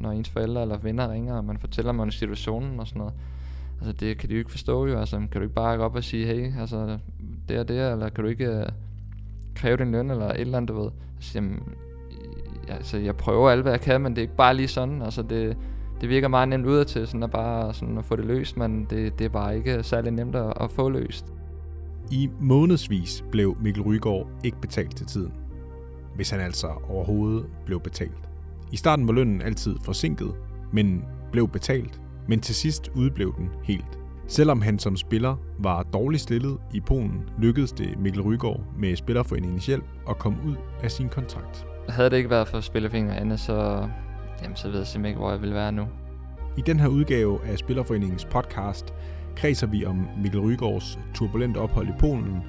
når ens forældre eller venner ringer, og man fortæller mig om situationen og sådan noget. Altså det kan de jo ikke forstå jo, altså kan du ikke bare gå op og sige, hey, altså det er det, eller kan du ikke øh, kræve din løn, eller et eller andet, du ved. Altså, jamen, altså jeg prøver alt, hvad jeg kan, men det er ikke bare lige sådan, altså det, det virker meget nemt ud til, sådan at bare sådan at få det løst, men det, det er bare ikke særlig nemt at, at få løst. I månedsvis blev Mikkel Rygaard ikke betalt til tiden, hvis han altså overhovedet blev betalt. I starten var lønnen altid forsinket, men blev betalt, men til sidst udblev den helt. Selvom han som spiller var dårligt stillet i Polen, lykkedes det Mikkel Rygaard med Spillerforeningens hjælp at komme ud af sin kontrakt. Havde det ikke været for Spillerforeningen Anne, så, jamen, så ved jeg simpelthen ikke, hvor jeg ville være nu. I den her udgave af Spillerforeningens podcast kredser vi om Mikkel Rygaards turbulente ophold i Polen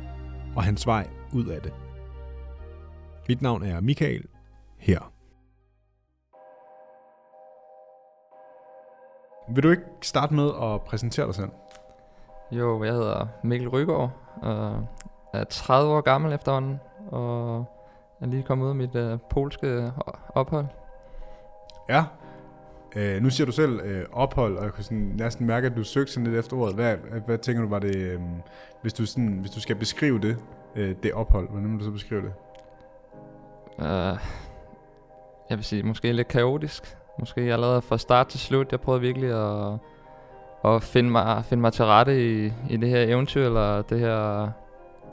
og hans vej ud af det. Mit navn er Michael. Her. Vil du ikke starte med at præsentere dig selv? Jo, jeg hedder Mikkel Rygaard, og er 30 år gammel efterhånden, og er lige kommet ud af mit uh, polske ophold. Ja, Uh, nu siger du selv uh, ophold, og jeg kan sådan næsten mærke, at du søgte sådan lidt efter ordet. Hvad, hvad tænker du, var det, um, hvis, du sådan, hvis du skal beskrive det, uh, det ophold, hvordan vil du så beskrive det? Uh, jeg vil sige, måske lidt kaotisk. Måske allerede fra start til slut. Jeg prøvede virkelig at, at finde, mig, finde mig til rette i, i det her eventyr, eller det her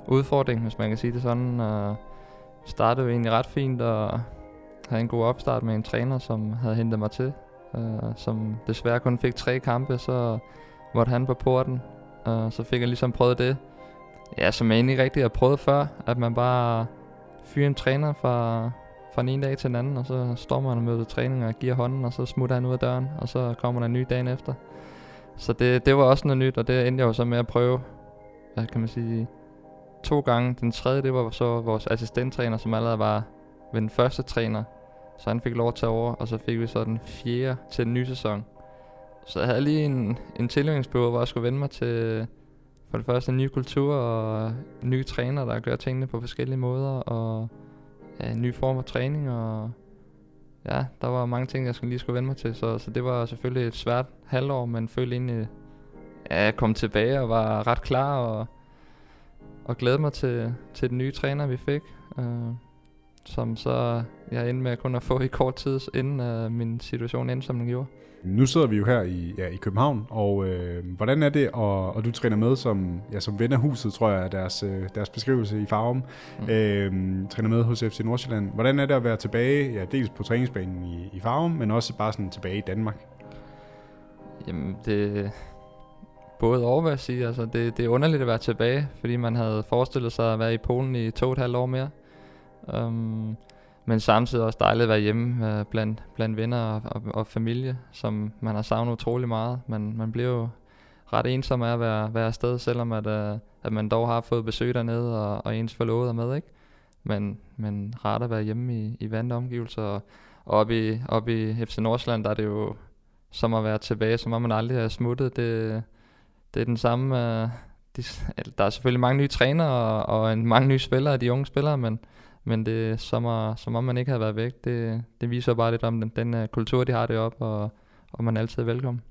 udfordring, hvis man kan sige det sådan. Og startede egentlig ret fint, og havde en god opstart med en træner, som havde hentet mig til øh, som desværre kun fik tre kampe, så måtte han på porten. Og så fik jeg ligesom prøvet det, ja, som jeg egentlig rigtig har prøvet før, at man bare fyrer en træner fra, fra en dag til den anden, og så står man og møder træning og giver hånden, og så smutter han ud af døren, og så kommer der en ny dagen efter. Så det, det var også noget nyt, og det endte jeg jo så med at prøve, hvad kan man sige, to gange. Den tredje, det var så vores assistenttræner, som allerede var ved den første træner, så han fik lov at tage over, og så fik vi så den fjerde til den nye sæson. Så jeg havde lige en, en tilvængsperiode, hvor jeg skulle vende mig til for det første en ny kultur og nye træner, der gør tingene på forskellige måder, og ja, en ny form for træning, og ja, der var mange ting, jeg skulle lige skulle vende mig til, så, så det var selvfølgelig et svært halvår, men følte egentlig, ja, jeg kom tilbage og var ret klar, og, og glædede mig til, til den nye træner, vi fik. Uh, som så jeg endte med kun at få i kort tid, inden uh, min situation endte, som den gjorde. Nu sidder vi jo her i, ja, i København, og øh, hvordan er det, og, og du træner med som, ja, som ven af huset, tror jeg er deres, øh, deres beskrivelse i Farum. Mm. Øh, træner med hos FC Nordsjælland. Hvordan er det at være tilbage, ja, dels på træningsbanen i, i Farum, men også bare sådan tilbage i Danmark? Jamen, det både over, vil jeg sige. Altså, det, det er underligt at være tilbage, fordi man havde forestillet sig at være i Polen i to og et halvt år mere. Um, men samtidig også dejligt at være hjemme uh, blandt, blandt venner og, og, og familie, som man har savnet utrolig meget. Man, man bliver jo ret ensom af at være, være afsted, selvom at, uh, at man dog har fået besøg dernede, og, og ens forlovede er med, ikke? Men, men rart at være hjemme i, i vante omgivelser, og, og oppe i, op i FC Nordsjælland, der er det jo som at være tilbage, som om man aldrig har smuttet. Det, det er den samme... Uh, de, der er selvfølgelig mange nye trænere og, og en, mange nye spillere, de unge spillere, men, men det er som, at, som om man ikke har været væk. Det, det viser bare lidt om den, den uh, kultur, de har deroppe, og, og man er altid velkommen.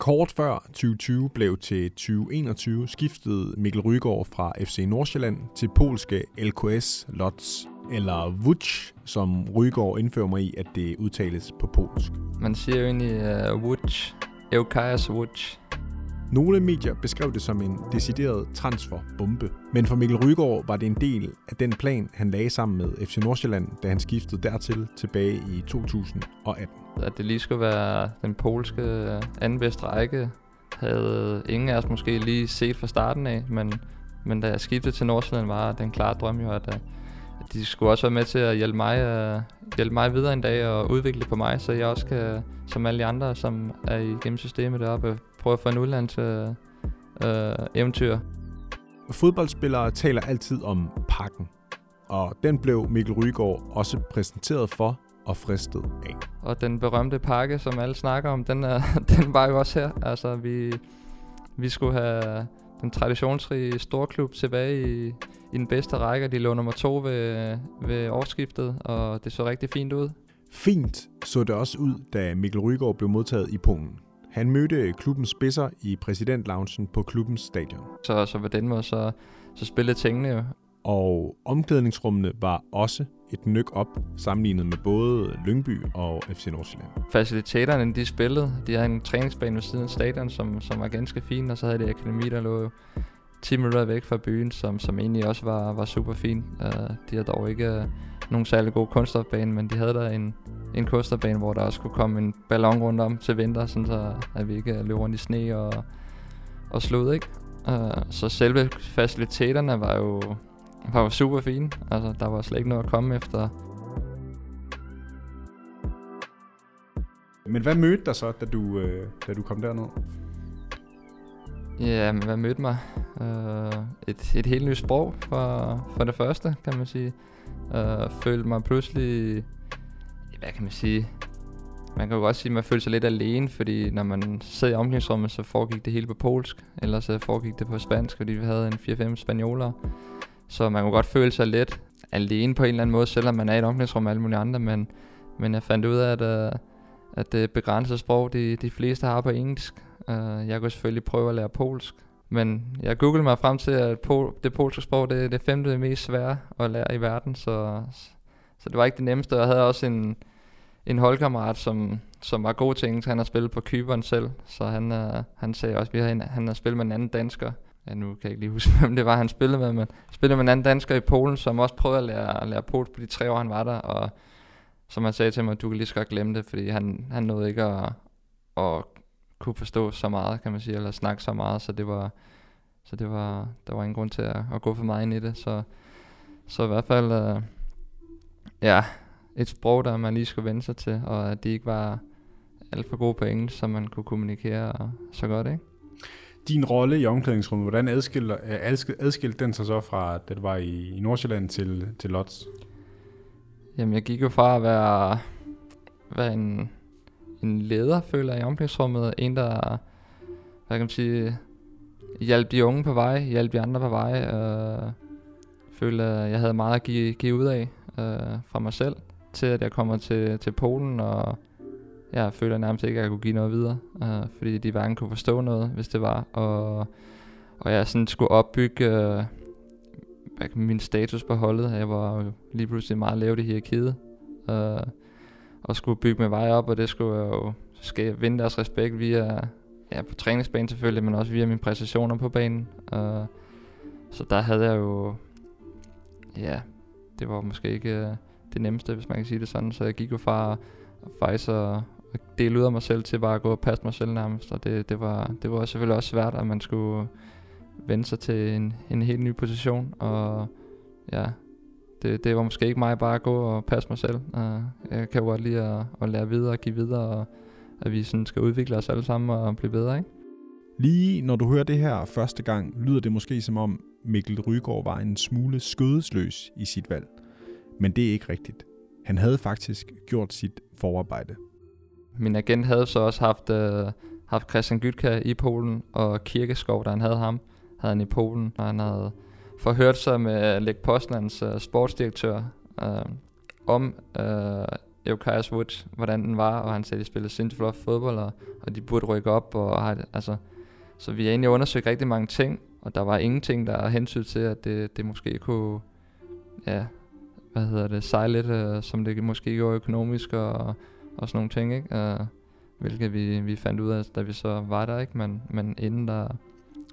Kort før 2020 blev til 2021 skiftede Mikkel Rygaard fra FC Nordsjælland til polske LKS Lodz, eller Vuc, som Rygaard indfører mig i, at det udtales på polsk. Man siger jo egentlig uh, Vuc, Eukajas Vuc. Nogle medier beskrev det som en decideret transferbombe. Men for Mikkel Rygaard var det en del af den plan, han lagde sammen med FC Nordsjælland, da han skiftede dertil tilbage i 2018. At det lige skulle være den polske øh, anden bedste række, havde ingen af os måske lige set fra starten af, men, men da jeg skiftede til Nordsjælland, var den klare drøm jo, at, øh, at de skulle også være med til at hjælpe mig, uh, hjælpe mig videre en dag og udvikle på mig, så jeg også kan, som alle de andre, som er i systemet deroppe, prøve at få en udlands øh, øh, eventyr. Fodboldspillere taler altid om pakken, og den blev Mikkel Rygaard også præsenteret for og fristet af. Og den berømte pakke, som alle snakker om, den, er, den var jo også her. Altså, vi, vi skulle have den traditionsrige storklub tilbage i, i den bedste række. De lå nummer to ved, ved årsskiftet, og det så rigtig fint ud. Fint så det også ud, da Mikkel Rygaard blev modtaget i Polen. Han mødte klubbens spidser i præsidentloungen på klubbens stadion. Så, så den måde, så, så spillede tingene jo. Og omklædningsrummene var også et nyk op, sammenlignet med både Lyngby og FC Nordsjælland. Faciliteterne, de spillede. De havde en træningsbane ved siden af stadion, som, som var ganske fin, og så havde de akademi, der lå 10 minutter væk fra byen, som, som egentlig også var, var super fin. Uh, de havde dog ikke uh, nogen særlig god kunststofbane, men de havde der en, en kunststofbane, hvor der også kunne komme en ballon rundt om til vinter, sådan så at vi ikke løb rundt i sne og, og slud, ikke? Uh, så selve faciliteterne var jo, var jo super fine. Altså, der var slet ikke noget at komme efter. Men hvad mødte dig så, da du, øh, da du kom derned? Ja, men hvad mødte mig? Uh, et, et helt nyt sprog for, for det første, kan man sige øh, følte mig pludselig, hvad kan man sige, man kan jo også sige, at man følte sig lidt alene, fordi når man sidder i omklædningsrummet, så foregik det hele på polsk, eller så foregik det på spansk, fordi vi havde en 4-5 spanioler. Så man kunne godt føle sig lidt alene på en eller anden måde, selvom man er i et omklædningsrum med alle mulige andre, men, men jeg fandt ud af, at, uh, at det begrænsede sprog, de, de fleste har på engelsk, Uh, jeg kunne selvfølgelig prøve at lære polsk, men jeg googlede mig frem til, at pol- det polske sprog det er det femte mest svære at lære i verden, så, så det var ikke det nemmeste. Jeg havde også en, en holdkammerat, som, som var god til engelsk. Han har spillet på Kyberen selv, så han, uh, han sagde også, at han, han har spillet med en anden dansker. Ja, nu kan jeg ikke lige huske, hvem det var, han spillede med, men spillede med en anden dansker i Polen, som også prøvede at lære, at lære polsk på de tre år, han var der, og som han sagde til mig, du kan lige så godt glemme det, fordi han, han nåede ikke at, at kunne forstå så meget, kan man sige, eller snakke så meget, så det var, så det var, der var ingen grund til at, at gå for meget ind i det, så, så i hvert fald, uh, ja, et sprog, der man lige skulle vende sig til, og at de ikke var alt for gode på engelsk, så man kunne kommunikere så godt, ikke? Din rolle i omklædningsrummet, hvordan adskilte, adskilte, adskilte den sig så fra, da du var i, i Nordsjælland til, til Lots? Jamen, jeg gik jo fra at være, være en, en leder, føler jeg, i omklædningsrummet. En, der, hvad kan man sige, hjalp de unge på vej, hjalp de andre på vej. Øh, følte, at jeg havde meget at give, give ud af øh, fra mig selv, til at jeg kommer til, til Polen, og jeg føler nærmest ikke, at jeg kunne give noget videre, øh, fordi de hverken kunne forstå noget, hvis det var. Og, og jeg sådan skulle opbygge øh, min status på holdet. Jeg var jo lige pludselig meget lavt i hierarkiet. Øh, og skulle bygge med vej op, og det skulle jeg jo skal vinde deres respekt via, ja, på træningsbanen selvfølgelig, men også via mine præstationer på banen. Og, så der havde jeg jo, ja, det var måske ikke øh, det nemmeste, hvis man kan sige det sådan, så jeg gik jo fra faktisk at, at dele ud af mig selv til bare at gå og passe mig selv nærmest, og det, det, var, det var selvfølgelig også svært, at man skulle vende sig til en, en helt ny position, og ja, det, det var måske ikke mig bare at gå og passe mig selv. Uh, jeg kan jo godt lide at, at lære videre og give videre, og at vi sådan skal udvikle os alle sammen og blive bedre, ikke? Lige når du hører det her første gang, lyder det måske som om Mikkel Rygaard var en smule skødesløs i sit valg. Men det er ikke rigtigt. Han havde faktisk gjort sit forarbejde. Min agent havde så også haft, uh, haft Christian Gytka i Polen, og Kirkeskov, da han havde ham, havde han i Polen, og han havde forhørt sig med Lek Postlands uh, øh, sportsdirektør uh, om øh, uh, Eukajas Wood, hvordan den var, og han sagde, at de spillede sindssygt flot fodbold, og, og de burde rykke op, og har, altså, så vi har egentlig undersøgt rigtig mange ting, og der var ingenting, der hensyn til, at det, det måske kunne, ja, hvad hedder det, sejle lidt, uh, som det måske gjorde økonomisk, og, og sådan nogle ting, ikke? Uh, hvilket vi, vi fandt ud af, da vi så var der, ikke? Men, men inden der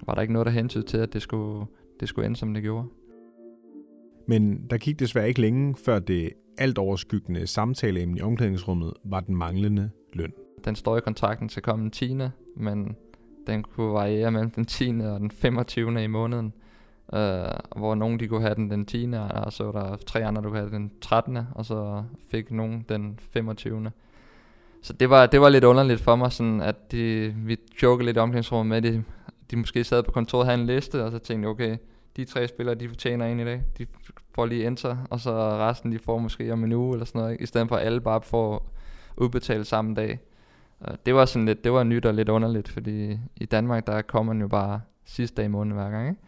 var der ikke noget, der hensyn til, at det skulle, det skulle ende, som det gjorde. Men der gik desværre ikke længe, før det alt overskyggende samtaleemne i omklædningsrummet var den manglende løn. Den står i kontrakten til kommende 10. Men den kunne variere mellem den 10. og den 25. i måneden. Uh, hvor nogen de kunne have den den 10. og så var der tre andre, der kunne have den 13. og så fik nogen den 25. Så det var, det var lidt underligt for mig, sådan at de, vi jokede lidt omklædningsrummet med, de, de måske sad på kontoret og havde en liste, og så tænkte okay, de tre spillere, de fortjener en i dag. De får lige enter, og så resten, de får måske om en uge eller sådan noget, ikke? i stedet for at alle bare får udbetalt samme dag. Og det var sådan lidt, det var nyt og lidt underligt, fordi i Danmark, der kommer man jo bare sidste dag i måneden hver gang, ikke?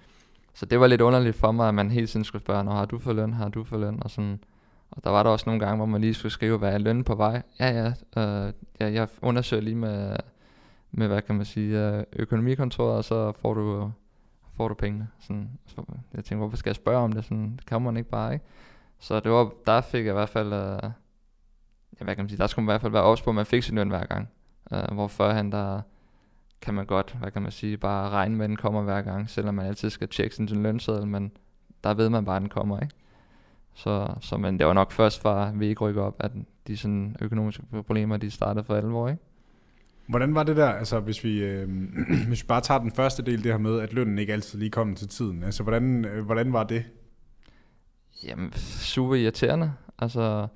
Så det var lidt underligt for mig, at man hele tiden skulle spørge, har du for løn, har du for løn, og sådan. Og der var der også nogle gange, hvor man lige skulle skrive, hvad er lønnen på vej? Ja, ja, øh, ja jeg undersøger lige med, med, hvad kan man sige, økonomikontoret, og så får du, får du pengene. Sådan, så jeg tænkte, hvorfor skal jeg spørge om det? Sådan, det kan man ikke bare, ikke? Så det var, der fik jeg i hvert fald, øh, ja, hvad kan man sige, der skulle man i hvert fald være også på, at man fik sin løn hver gang. Øh, hvor førhen, der kan man godt, hvad kan man sige, bare regne med, at den kommer hver gang, selvom man altid skal tjekke sin, sin lønseddel, men der ved man bare, at den kommer, ikke? Så, så men det var nok først fra vi ikke rykker op, at de sådan økonomiske problemer, de startede for alvor, ikke? Hvordan var det der, altså hvis vi, øh, hvis vi bare tager den første del, det her med, at lønnen ikke altid lige kom til tiden. Altså hvordan, øh, hvordan var det? Jamen, super irriterende. Altså,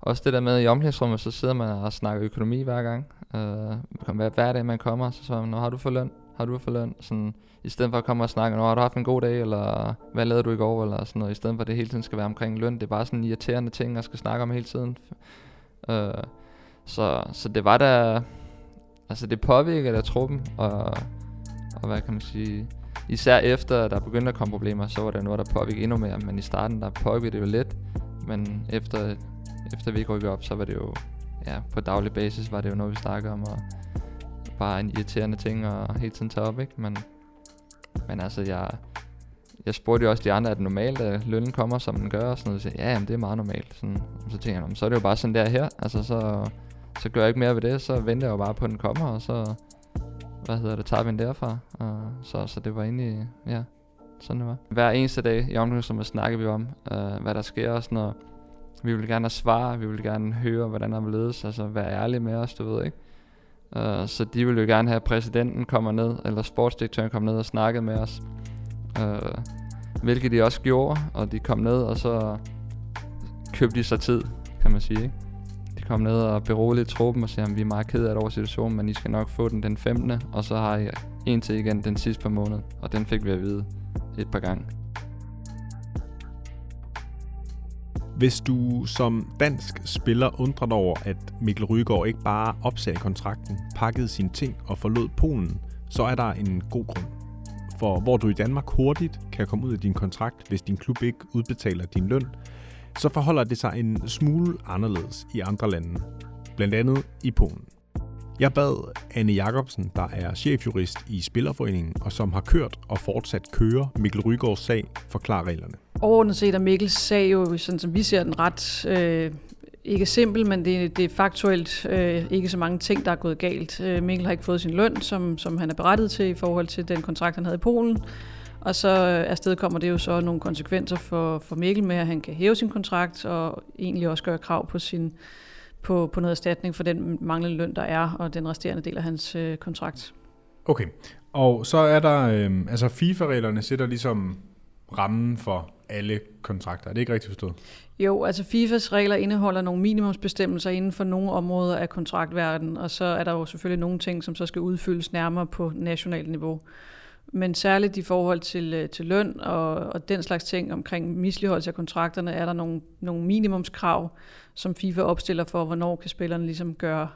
også det der med i omklædningsrummet, så sidder man og snakker økonomi hver gang. Øh, hver, hver dag man kommer, så siger man, har du for løn? Har du for løn? Sådan, I stedet for at komme og snakke, har du haft en god dag? Eller hvad lavede du i går? Eller sådan noget. I stedet for at det hele tiden skal være omkring løn. Det er bare sådan irriterende ting, at skal snakke om hele tiden. Øh, så, så det var der... Altså det påvirker der truppen, og, og hvad kan man sige... Især efter der begyndte at komme problemer, så var der noget, der påvirkede endnu mere. Men i starten, der påvirkede det jo lidt. Men efter, efter vi rykkede op, så var det jo... Ja, på daglig basis var det jo noget, vi snakkede om. Og bare en irriterende ting at hele tiden tage op, ikke? Men, men altså, jeg, jeg spurgte jo også de andre, at det normalt, at lønnen kommer, som den gør, og sådan noget. Så ja, jamen, det er meget normalt. Sådan, så tænker jeg, så er det jo bare sådan der her. Altså, så, så gør jeg ikke mere ved det, så venter jeg jo bare på, at den kommer, og så, hvad hedder det, tager vi den derfra. Og så, så det var egentlig, ja, sådan det var. Hver eneste dag i omklædningsrummet snakker vi om, øh, hvad der sker og sådan noget. Vi vil gerne have svar, vi vil gerne høre, hvordan der vil ledes, altså være ærlige med os, du ved ikke. Uh, så de ville jo gerne have, at præsidenten kommer ned, eller sportsdirektøren kommer ned og snakkede med os. Uh, hvilket de også gjorde, og de kom ned, og så købte de sig tid, kan man sige. Ikke? Kom ned og beroligede truppen og sagde, at vi er meget ked af det over situationen, men I skal nok få den den 15. Og så har I en til igen den sidste par måneder, og den fik vi at vide et par gange. Hvis du som dansk spiller undrer dig over, at Mikkel Rygaard ikke bare opsagde kontrakten, pakkede sine ting og forlod Polen, så er der en god grund. For hvor du i Danmark hurtigt kan komme ud af din kontrakt, hvis din klub ikke udbetaler din løn, så forholder det sig en smule anderledes i andre lande, blandt andet i Polen. Jeg bad Anne Jacobsen, der er chefjurist i Spillerforeningen, og som har kørt og fortsat kører Mikkel Rygaards sag, forklare reglerne. Overordnet set er Mikkels sag jo, sådan som vi ser den, ret øh, ikke simpel, men det, det er faktuelt øh, ikke så mange ting, der er gået galt. Øh, Mikkel har ikke fået sin løn, som, som han er berettet til i forhold til den kontrakt, han havde i Polen. Og så afsted kommer det jo så nogle konsekvenser for, for Mikkel med, at han kan hæve sin kontrakt og egentlig også gøre krav på sin på, på noget erstatning for den manglende løn, der er, og den resterende del af hans øh, kontrakt. Okay, og så er der, øh, altså FIFA-reglerne sætter ligesom rammen for alle kontrakter. Er det ikke rigtigt forstået? Jo, altså FIFAs regler indeholder nogle minimumsbestemmelser inden for nogle områder af kontraktverden, og så er der jo selvfølgelig nogle ting, som så skal udfyldes nærmere på nationalt niveau. Men særligt i forhold til, øh, til løn og, og den slags ting omkring misligeholdelse af kontrakterne, er der nogle, nogle minimumskrav, som FIFA opstiller for, hvornår kan spillerne ligesom gøre,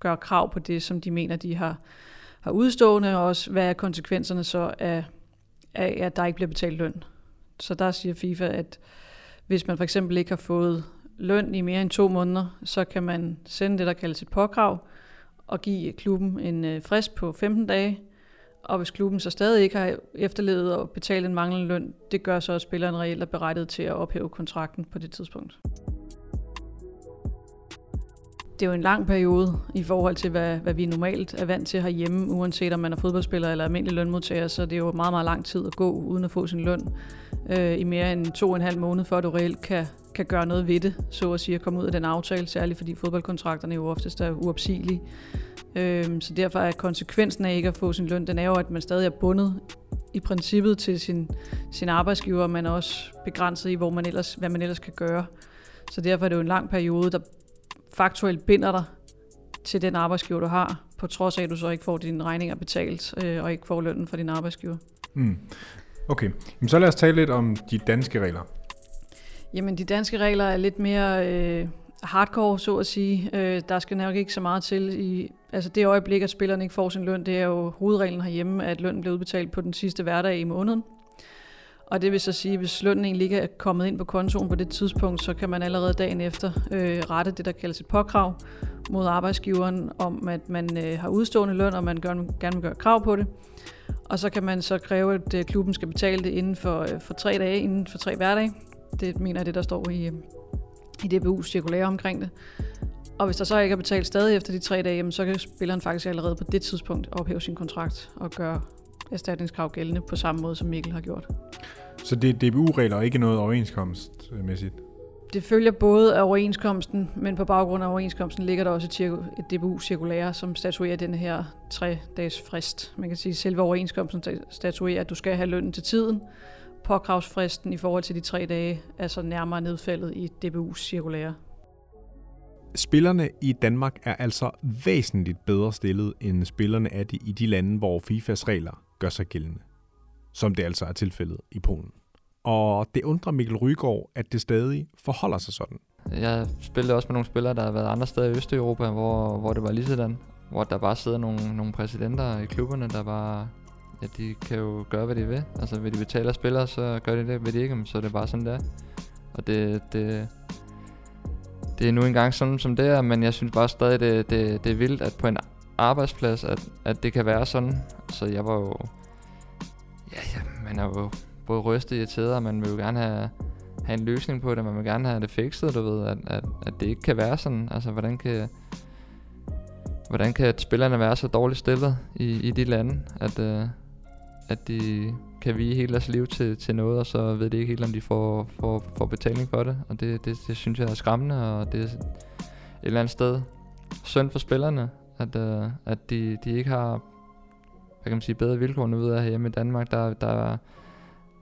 gøre krav på det, som de mener, de har, har udstående, og også hvad er konsekvenserne så af, af, at der ikke bliver betalt løn. Så der siger FIFA, at hvis man for eksempel ikke har fået løn i mere end to måneder, så kan man sende det, der kaldes et påkrav, og give klubben en øh, frist på 15 dage, og hvis klubben så stadig ikke har efterlevet og betalt en manglende løn, det gør så, at spilleren reelt er berettiget til at ophæve kontrakten på det tidspunkt. Det er jo en lang periode i forhold til, hvad, hvad vi normalt er vant til herhjemme, uanset om man er fodboldspiller eller almindelig lønmodtager, så det er jo meget, meget lang tid at gå uden at få sin løn øh, i mere end to og en halv måned, før du reelt kan, kan gøre noget ved det, så at sige, at komme ud af den aftale, særligt fordi fodboldkontrakterne jo oftest er uopsigelige. Øhm, så derfor er konsekvensen af ikke at få sin løn, den er jo, at man stadig er bundet i princippet til sin, sin arbejdsgiver, men også begrænset i, hvor man ellers, hvad man ellers kan gøre. Så derfor er det jo en lang periode, der faktuelt binder dig til den arbejdsgiver, du har, på trods af, at du så ikke får dine regninger betalt, øh, og ikke får lønnen fra din arbejdsgiver. Mm. Okay, Jamen, så lad os tale lidt om de danske regler. Jamen, de danske regler er lidt mere øh, hardcore, så at sige. Øh, der skal nok ikke så meget til i Altså det øjeblik, at spilleren ikke får sin løn, det er jo hovedreglen herhjemme, at lønnen bliver udbetalt på den sidste hverdag i måneden. Og det vil så sige, at hvis lønnen egentlig ikke er kommet ind på kontoen på det tidspunkt, så kan man allerede dagen efter øh, rette det, der kaldes et påkrav mod arbejdsgiveren om, at man øh, har udstående løn, og man gør, gerne vil gøre krav på det. Og så kan man så kræve, at øh, klubben skal betale det inden for, øh, for tre dage, inden for tre hverdage. Det mener jeg det, der står i, i DBU's cirkulære omkring det. Og hvis der så ikke er betalt stadig efter de tre dage, jamen, så kan spilleren faktisk allerede på det tidspunkt ophæve sin kontrakt og gøre erstatningskrav gældende på samme måde, som Mikkel har gjort. Så det er DBU-regler og ikke noget overenskomstmæssigt? Det følger både af overenskomsten, men på baggrund af overenskomsten ligger der også et DBU-cirkulære, som statuerer den her tre-dages frist. Man kan sige, at selve overenskomsten statuerer, at du skal have lønnen til tiden. Påkravsfristen i forhold til de tre dage er så nærmere nedfældet i DBU's cirkulære. Spillerne i Danmark er altså væsentligt bedre stillet, end spillerne er de i de lande, hvor FIFAs regler gør sig gældende. Som det altså er tilfældet i Polen. Og det undrer Mikkel Rygaard, at det stadig forholder sig sådan. Jeg spillede også med nogle spillere, der har været andre steder i Østeuropa, hvor, hvor det var lige sådan. Hvor der bare sidder nogle, nogle præsidenter i klubberne, der bare... Ja, de kan jo gøre, hvad de vil. Altså, vil de betale spillere, så gør de det. Vil de ikke, så er det bare sådan, der. Og det, det, det er nu engang sådan, som det er, men jeg synes bare stadig, det, det, det er vildt, at på en arbejdsplads, at, at det kan være sådan. Så jeg var jo... Ja, ja, man er jo både rystet i irriteret, og man vil jo gerne have, have en løsning på det. Man vil gerne have det fikset, du ved, at, at, at det ikke kan være sådan. Altså, hvordan kan, hvordan kan spillerne være så dårligt stillet i, i de lande, at, øh, at de kan vi hele deres liv til, til noget, og så ved de ikke helt, om de får, får, får betaling for det. Og det, det, det synes jeg er skræmmende, og det er et eller andet sted synd for spillerne, at, uh, at de, de ikke har hvad kan man sige, bedre vilkår nu ved at hjemme i Danmark. Der, der,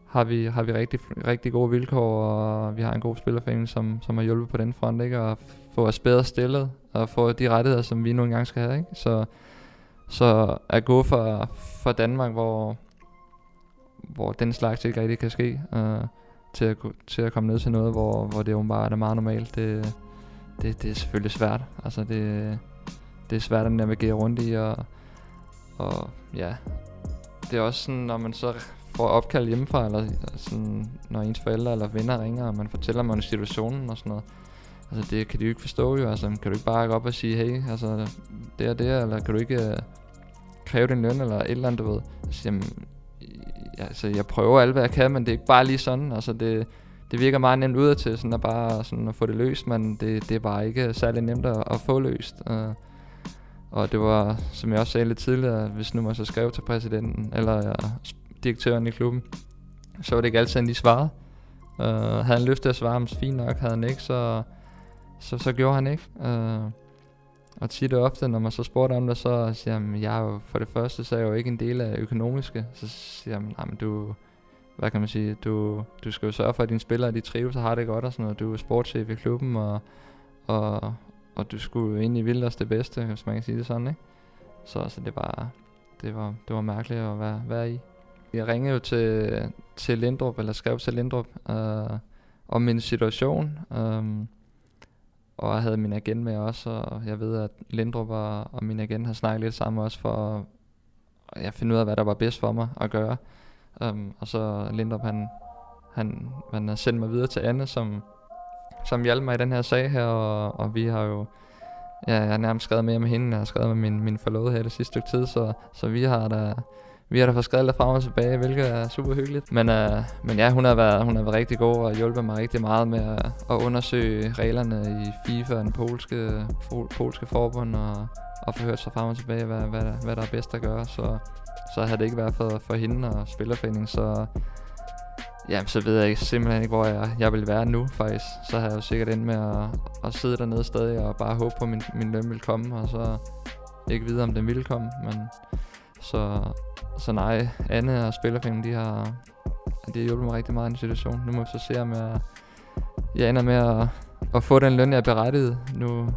har vi, har vi rigtig, rigtig gode vilkår, og vi har en god spillerforening, som, som har hjulpet på den front, ikke? og få os bedre stillet, og få de rettigheder, som vi nu engang skal have. Ikke? Så, så at gå for, for Danmark, hvor, hvor den slags ikke rigtig kan ske, øh, til, at, til at komme ned til noget, hvor, hvor det åbenbart bare er meget normalt, det, det, det er selvfølgelig svært. Altså det, det er svært at navigere rundt i, og, og ja, det er også sådan, når man så får opkald hjemmefra, eller sådan, når ens forældre eller venner ringer, og man fortæller om situationen og sådan noget. Altså det kan de jo ikke forstå jo, altså kan du ikke bare gå op og sige, hey, altså det er det, eller kan du ikke øh, kræve din løn, eller et eller andet, du ved. Så, jamen, ja, altså jeg prøver alt, hvad jeg kan, men det er ikke bare lige sådan, altså det, det virker meget nemt ud til, sådan at bare sådan at få det løst, men det, det er bare ikke særlig nemt at, at få løst. Uh, og det var, som jeg også sagde lidt tidligere, hvis nu man så skrev til præsidenten, eller ja, direktøren i klubben, så var det ikke altid, han lige svarede. Uh, havde han lyst til at svare, fint nok, havde han ikke, så, så, så gjorde han ikke. Uh, og tit og ofte, når man så spurgte om det, så siger jeg, jeg er jo, for det første, så er jeg jo ikke en del af økonomiske. Så siger jeg, nej, men du, hvad kan man sige, du, du skal jo sørge for, at dine spillere, de trives og har det godt og sådan noget. Du er sportschef i klubben, og, og, og du skulle jo egentlig ville os det bedste, hvis man kan sige det sådan, ikke? Så altså, det, var, det, var, det var mærkeligt at være, være i. Jeg ringede jo til, til Lindrup, eller skrev til Lindrup, øh, om min situation. Øh, og jeg havde min agent med også, og jeg ved, at Lindrup og, og min agent har snakket lidt sammen også for at jeg finde ud af, hvad der var bedst for mig at gøre. Um, og så Lindrup, han, han, han har sendt mig videre til Anne, som, som hjalp mig i den her sag her, og, og vi har jo, ja, jeg har nærmest skrevet mere med hende, jeg har skrevet med min, min forlovede her det sidste stykke tid, så, så vi har da, vi har da fået skrevet lidt frem og tilbage, hvilket er super hyggeligt. Men, øh, men ja, hun har, været, hun har været rigtig god og hjulpet mig rigtig meget med at, at undersøge reglerne i FIFA og den polske, polske forbund og, og få hørt sig frem og tilbage, hvad, hvad, hvad der er bedst at gøre. Så, så havde det ikke været for, for hende og spillerforeningen, så, ja, så ved jeg ikke, simpelthen ikke, hvor jeg, jeg vil være nu faktisk. Så har jeg jo sikkert endt med at, at sidde dernede stadig og bare håbe på, at min, min løn vil komme, og så ikke vide, om den ville komme. Men så, så nej, Anne og Spillerforeningen, de har, de har hjulpet mig rigtig meget i den situation. Nu må vi så se, om jeg, jeg ender med at, at få den løn, jeg er berettiget. Nu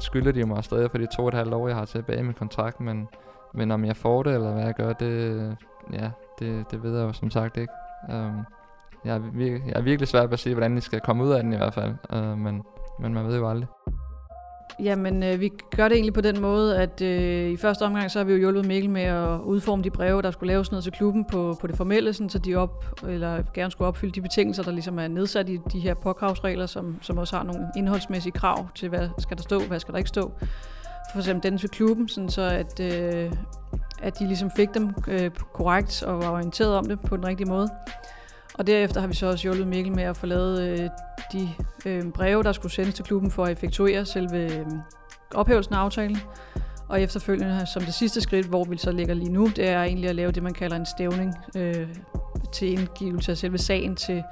skylder de mig stadig for de to og et halvt år, jeg har tilbage med kontrakt, men, men om jeg får det, eller hvad jeg gør, det, ja, det, det ved jeg jo som sagt ikke. Um, jeg, er virkelig, jeg er virkelig svært ved at sige, hvordan de skal komme ud af den i hvert fald, uh, men, men man ved jo aldrig. Jamen, øh, vi gør det egentlig på den måde, at øh, i første omgang, så har vi jo hjulpet Mikkel med at udforme de breve, der skulle laves ned til klubben på, på det formelle, sådan, så de op, eller gerne skulle opfylde de betingelser, der ligesom er nedsat i de her påkravsregler, som, som også har nogle indholdsmæssige krav til, hvad skal der stå, hvad skal der ikke stå. For eksempel den til klubben, sådan så at, øh, at de ligesom fik dem øh, korrekt og var orienteret om det på den rigtige måde. Og derefter har vi så også hjulpet Mikkel med at få lavet øh, de øh, breve, der skulle sendes til klubben for at effektuere selve øh, ophævelsen af aftalen. Og efterfølgende som det sidste skridt, hvor vi så ligger lige nu, det er egentlig at lave det, man kalder en stævning øh, til indgivelse af selve sagen til,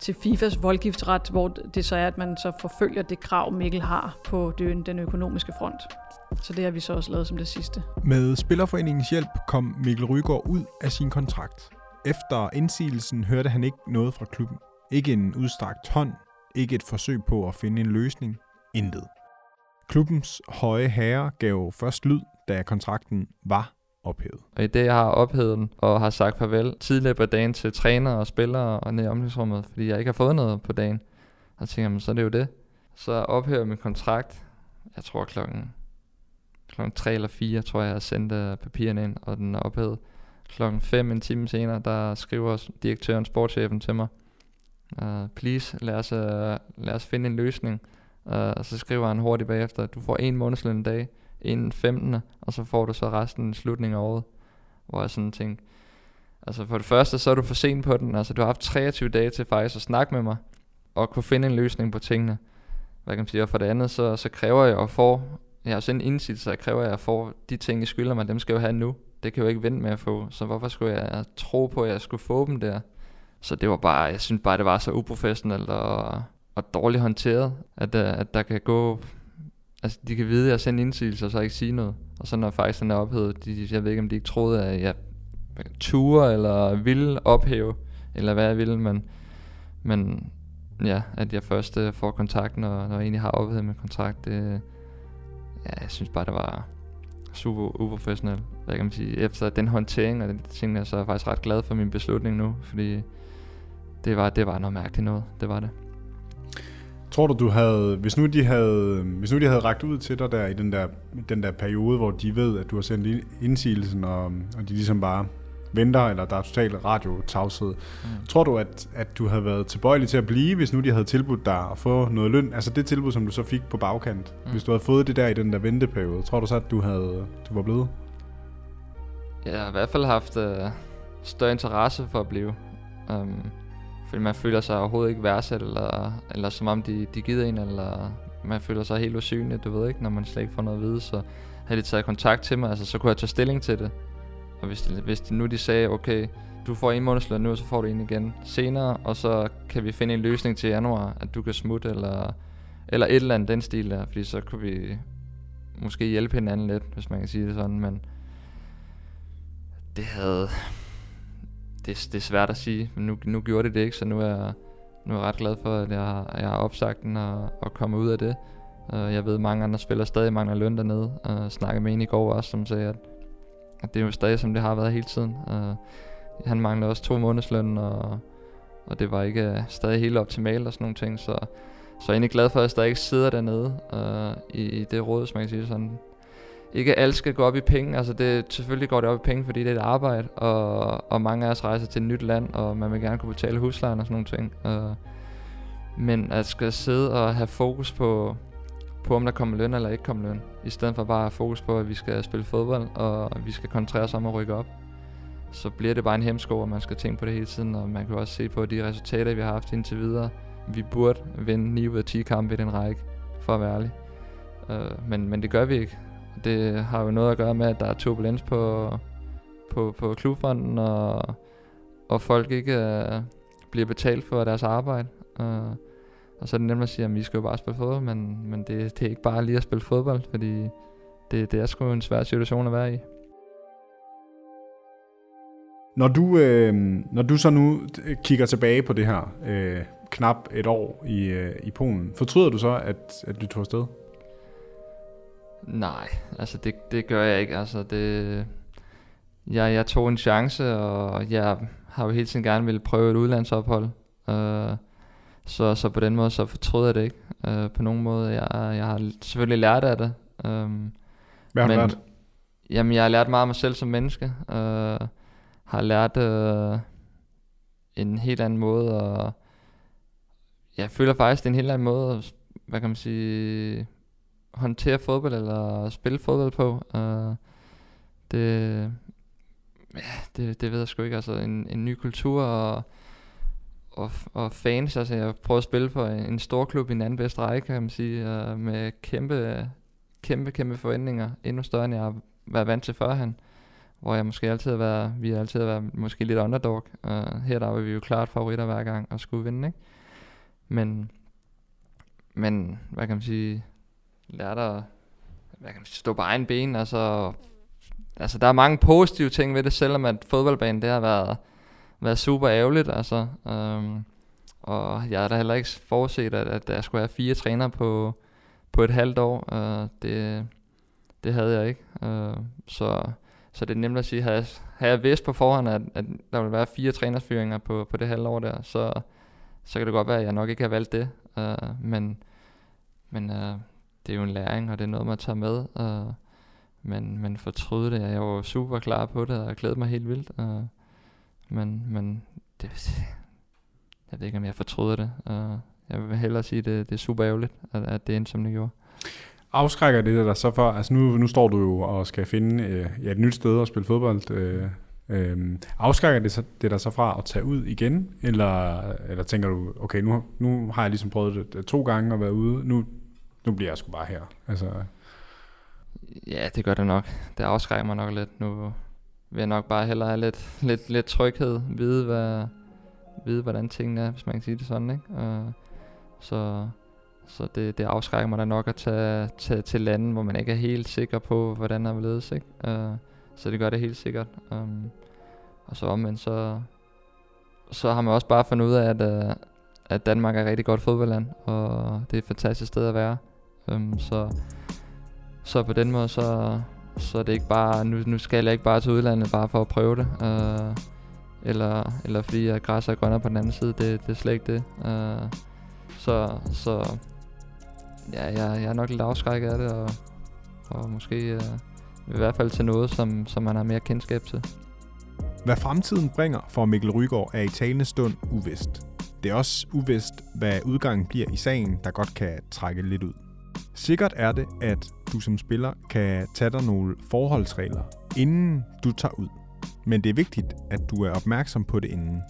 til FIFAs voldgiftsret, hvor det så er, at man så forfølger det krav, Mikkel har på den, den økonomiske front. Så det har vi så også lavet som det sidste. Med Spillerforeningens hjælp kom Mikkel Rygaard ud af sin kontrakt. Efter indsigelsen hørte han ikke noget fra klubben. Ikke en udstrakt hånd, ikke et forsøg på at finde en løsning. Intet. Klubbens høje herre gav først lyd, da kontrakten var ophævet. Og i det, jeg har ophævet den, og har sagt farvel tidligere på dagen til træner og spillere og ned i omklædningsrummet, fordi jeg ikke har fået noget på dagen. Og tænker man, så er det jo det. Så ophæver jeg min kontrakt, jeg tror klokken, klokken 3 eller 4, tror jeg, jeg har sendt øh, papirerne ind, og den er ophævet. Klokken 5 en time senere, der skriver direktøren, sportschefen til mig, uh, please, lad os, uh, lad os finde en løsning. Uh, og så skriver han hurtigt bagefter, du får en månedsløn en dag, inden 15. Og så får du så resten i slutningen af året. Hvor jeg sådan tænkte, altså for det første, så er du for sent på den. Altså du har haft 23 dage til faktisk at snakke med mig, og kunne finde en løsning på tingene. Hvad kan man sige? Og for det andet, så, så kræver jeg at få, jeg har sådan en indsigt, så kræver jeg at få de ting, I skylder mig, dem skal jeg jo have nu. Det kan jeg jo ikke vente med at få, så hvorfor skulle jeg tro på, at jeg skulle få dem der? Så det var bare, jeg synes bare, det var så uprofessionelt og, og dårligt håndteret, at, øh, at der kan gå altså de kan vide, at jeg sender indsigelse, og så ikke sige noget. Og så når faktisk den er ophævet, de, jeg ved ikke, om de ikke troede, at jeg ture eller ville ophæve, eller hvad jeg ville, men, men ja, at jeg først øh, får kontakt, når, når jeg egentlig har ophævet min kontrakt, det, ja, jeg synes bare, det var super uprofessionel. Hvad kan man sige? Efter den håndtering og den ting, jeg så er jeg faktisk ret glad for min beslutning nu, fordi det var, det var noget mærkeligt noget, det var det. Tror du, du havde, hvis nu de havde, hvis nu de havde ragt ud til dig der i den der, den der periode, hvor de ved, at du har sendt indsigelsen, og, og de ligesom bare venter, eller der er total radiotavshed. Mm. Tror du, at, at du havde været tilbøjelig til at blive, hvis nu de havde tilbudt dig at få noget løn? Altså det tilbud, som du så fik på bagkant. Mm. Hvis du havde fået det der i den der venteperiode, tror du så, at du, havde, du var blevet? Jeg har i hvert fald haft uh, større interesse for at blive. Um, fordi man føler sig overhovedet ikke værdsat, eller, eller som om de, de gider en, eller man føler sig helt usynlig, du ved ikke, når man slet ikke får noget at vide. Så havde de taget kontakt til mig, altså, så kunne jeg tage stilling til det. Og hvis, de, hvis de nu de sagde, okay, du får en månedsløn nu, og så får du en igen senere, og så kan vi finde en løsning til januar, at du kan smutte, eller, eller et eller andet den stil der, fordi så kunne vi måske hjælpe hinanden lidt, hvis man kan sige det sådan, men det havde, det, det er svært at sige, men nu, nu gjorde det det ikke, så nu er, jeg, nu er jeg ret glad for, at jeg, jeg har opsagt den og, og kommet ud af det. Uh, jeg ved, at mange andre spillere stadig mangler løn dernede. Uh, snakkede med en i går også, som sagde, at, og det er jo stadig, som det har været hele tiden. Uh, han mangler også to månedsløn, og, og det var ikke uh, stadig helt optimalt og sådan nogle ting. Så, så jeg er egentlig glad for, at jeg stadig sidder dernede uh, i, i det råd, som man kan sige sådan ikke alt skal gå op i penge. Altså det, selvfølgelig går det op i penge, fordi det er et arbejde, og, og mange af os rejser til et nyt land, og man vil gerne kunne betale huslejen og sådan nogle ting. Uh, men at skal sidde og have fokus på, på om der kommer løn eller ikke kommer løn, i stedet for bare at fokus på, at vi skal spille fodbold, og vi skal koncentrere os om at rykke op, så bliver det bare en hemsko, og man skal tænke på det hele tiden, og man kan også se på de resultater, vi har haft indtil videre. Vi burde vinde 9 ud af 10 kampe i den række, for at være ærlig. Uh, men, men det gør vi ikke, det har jo noget at gøre med, at der er turbulens på, på, på klubfonden, og, og folk ikke uh, bliver betalt for deres arbejde. Uh, og så er det nemt at sige, at vi skal jo bare spille fodbold, men, men det, det er ikke bare lige at spille fodbold, fordi det, det er sgu en svær situation at være i. Når du, øh, når du så nu kigger tilbage på det her øh, knap et år i, øh, i Polen, fortryder du så, at, at du tog afsted? Nej, altså det, det gør jeg ikke. Altså det, jeg, jeg tog en chance, og jeg har jo hele tiden gerne ville prøve et udlandsophold. Uh, så, så på den måde, så fortryder jeg det ikke øh, på nogen måde. Jeg, jeg har selvfølgelig lært af det. Um, Hvad har men, du lært? Jamen, jeg har lært meget af mig selv som menneske. Øh, har lært øh, en helt anden måde, og jeg føler faktisk, det er en helt anden måde at, hvad kan man sige, håndtere fodbold eller spille fodbold på. Uh, det, ja, det, det ved jeg sgu ikke. Altså en, en ny kultur og, og, og fans. Altså jeg prøver at spille for en stor klub i en anden bedste række, kan man sige, og med kæmpe, kæmpe, kæmpe forventninger. Endnu større, end jeg har været vant til førhen. Hvor jeg måske altid har været, vi har altid været måske lidt underdog. Og her der var vi jo klart favoritter hver gang og skulle vinde, ikke? Men, men hvad kan man sige, lærte at hvad kan man sige, stå på egen ben. Altså, altså, der er mange positive ting ved det, selvom at fodboldbanen det har været, været super ærgerligt. Altså, øhm, og jeg har da heller ikke forudset, at, at jeg skulle have fire trænere på, på et halvt år. Øh, det, det havde jeg ikke. Øh, så, så det er nemt at sige, havde jeg, havde jeg vidst på forhånd, at, at der ville være fire trænersfyringer på, på det halve år der, så, så kan det godt være, at jeg nok ikke har valgt det. Øh, men men øh, det er jo en læring, og det er noget, man tager med. Øh, men, men fortryde det, jeg var super klar på det, og jeg glædede mig helt vildt. Øh, men, men det, jeg ved ikke, om jeg fortryder det. Øh, jeg vil hellere sige, at det, det er super ærgerligt, at, at det endte, som det gjorde. Afskrækker det dig så for, altså nu, nu står du jo og skal finde øh, ja, et nyt sted at spille fodbold. Øh, øh, afskrækker det, så, det dig så fra at tage ud igen? Eller, eller tænker du, okay, nu, nu har jeg ligesom prøvet det to gange at være ude, nu, nu bliver jeg sgu bare her. Altså, Ja, det gør det nok. Det afskrækker mig nok lidt. Nu vil jeg nok bare hellere have lidt, lidt, lidt tryghed, vide, hvad, vide, hvordan tingene er, hvis man kan sige det sådan, ikke? Og, så så det, det afskrækker mig da nok at tage, tage til lande, hvor man ikke er helt sikker på, hvordan der vil ledes, ikke? Uh, så det gør det helt sikkert. Um, og så omvendt, så, så har man også bare fundet ud af, at, uh, at Danmark er et rigtig godt fodboldland, og det er et fantastisk sted at være. Um, så, så på den måde, så, så det er ikke bare, nu, nu skal jeg ikke bare til udlandet bare for at prøve det. Uh, eller, eller fordi at græs er grønnere på den anden side, det, det er slet ikke det. Uh, så, så ja, jeg, jeg er nok lidt afskrækket af det, og, og måske uh, i hvert fald til noget, som, som man har mere kendskab til. Hvad fremtiden bringer for Mikkel Rygaard er i talende stund uvist. Det er også uvist, hvad udgangen bliver i sagen, der godt kan trække lidt ud. Sikkert er det, at du som spiller kan tage dig nogle forholdsregler, inden du tager ud. Men det er vigtigt, at du er opmærksom på det inden.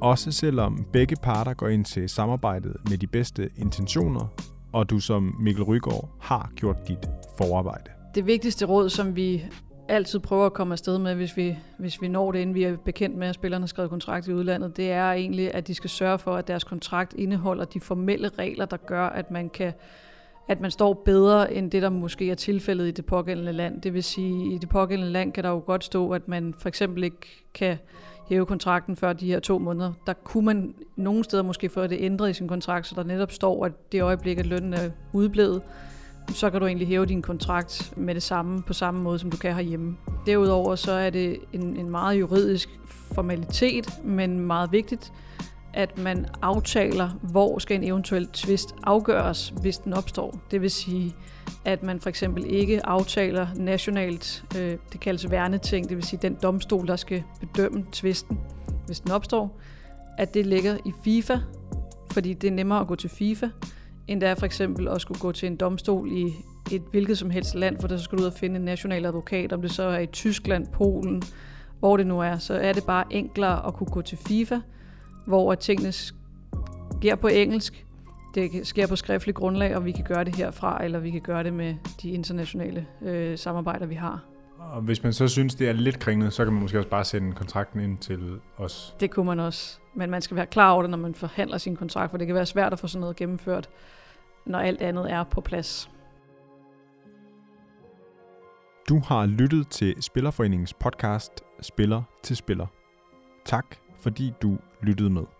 Også selvom begge parter går ind til samarbejdet med de bedste intentioner, og du som Mikkel Rygaard har gjort dit forarbejde. Det vigtigste råd, som vi altid prøver at komme afsted med, hvis vi, hvis vi når det, inden vi er bekendt med, at spillerne har skrevet kontrakt i udlandet, det er egentlig, at de skal sørge for, at deres kontrakt indeholder de formelle regler, der gør, at man kan at man står bedre end det, der måske er tilfældet i det pågældende land. Det vil sige, i det pågældende land kan der jo godt stå, at man for eksempel ikke kan hæve kontrakten før de her to måneder. Der kunne man nogle steder måske få det ændret i sin kontrakt, så der netop står, at det øjeblik, at lønnen er udblevet, så kan du egentlig hæve din kontrakt med det samme, på samme måde, som du kan herhjemme. Derudover så er det en, en meget juridisk formalitet, men meget vigtigt, at man aftaler, hvor skal en eventuel tvist afgøres, hvis den opstår. Det vil sige, at man for eksempel ikke aftaler nationalt, øh, det kaldes værneting, det vil sige den domstol, der skal bedømme tvisten, hvis den opstår, at det ligger i FIFA, fordi det er nemmere at gå til FIFA, end det er for eksempel at skulle gå til en domstol i et hvilket som helst land, for der så skal du ud og finde en national advokat, om det så er i Tyskland, Polen, hvor det nu er, så er det bare enklere at kunne gå til FIFA, hvor tingene sker på engelsk, det sker på skriftlig grundlag, og vi kan gøre det herfra, eller vi kan gøre det med de internationale øh, samarbejder, vi har. Og hvis man så synes, det er lidt kringlet, så kan man måske også bare sende kontrakten ind til os. Det kunne man også. Men man skal være klar over det, når man forhandler sin kontrakt, for det kan være svært at få sådan noget gennemført, når alt andet er på plads. Du har lyttet til Spillerforeningens podcast Spiller til Spiller. Tak fordi du lyttede med.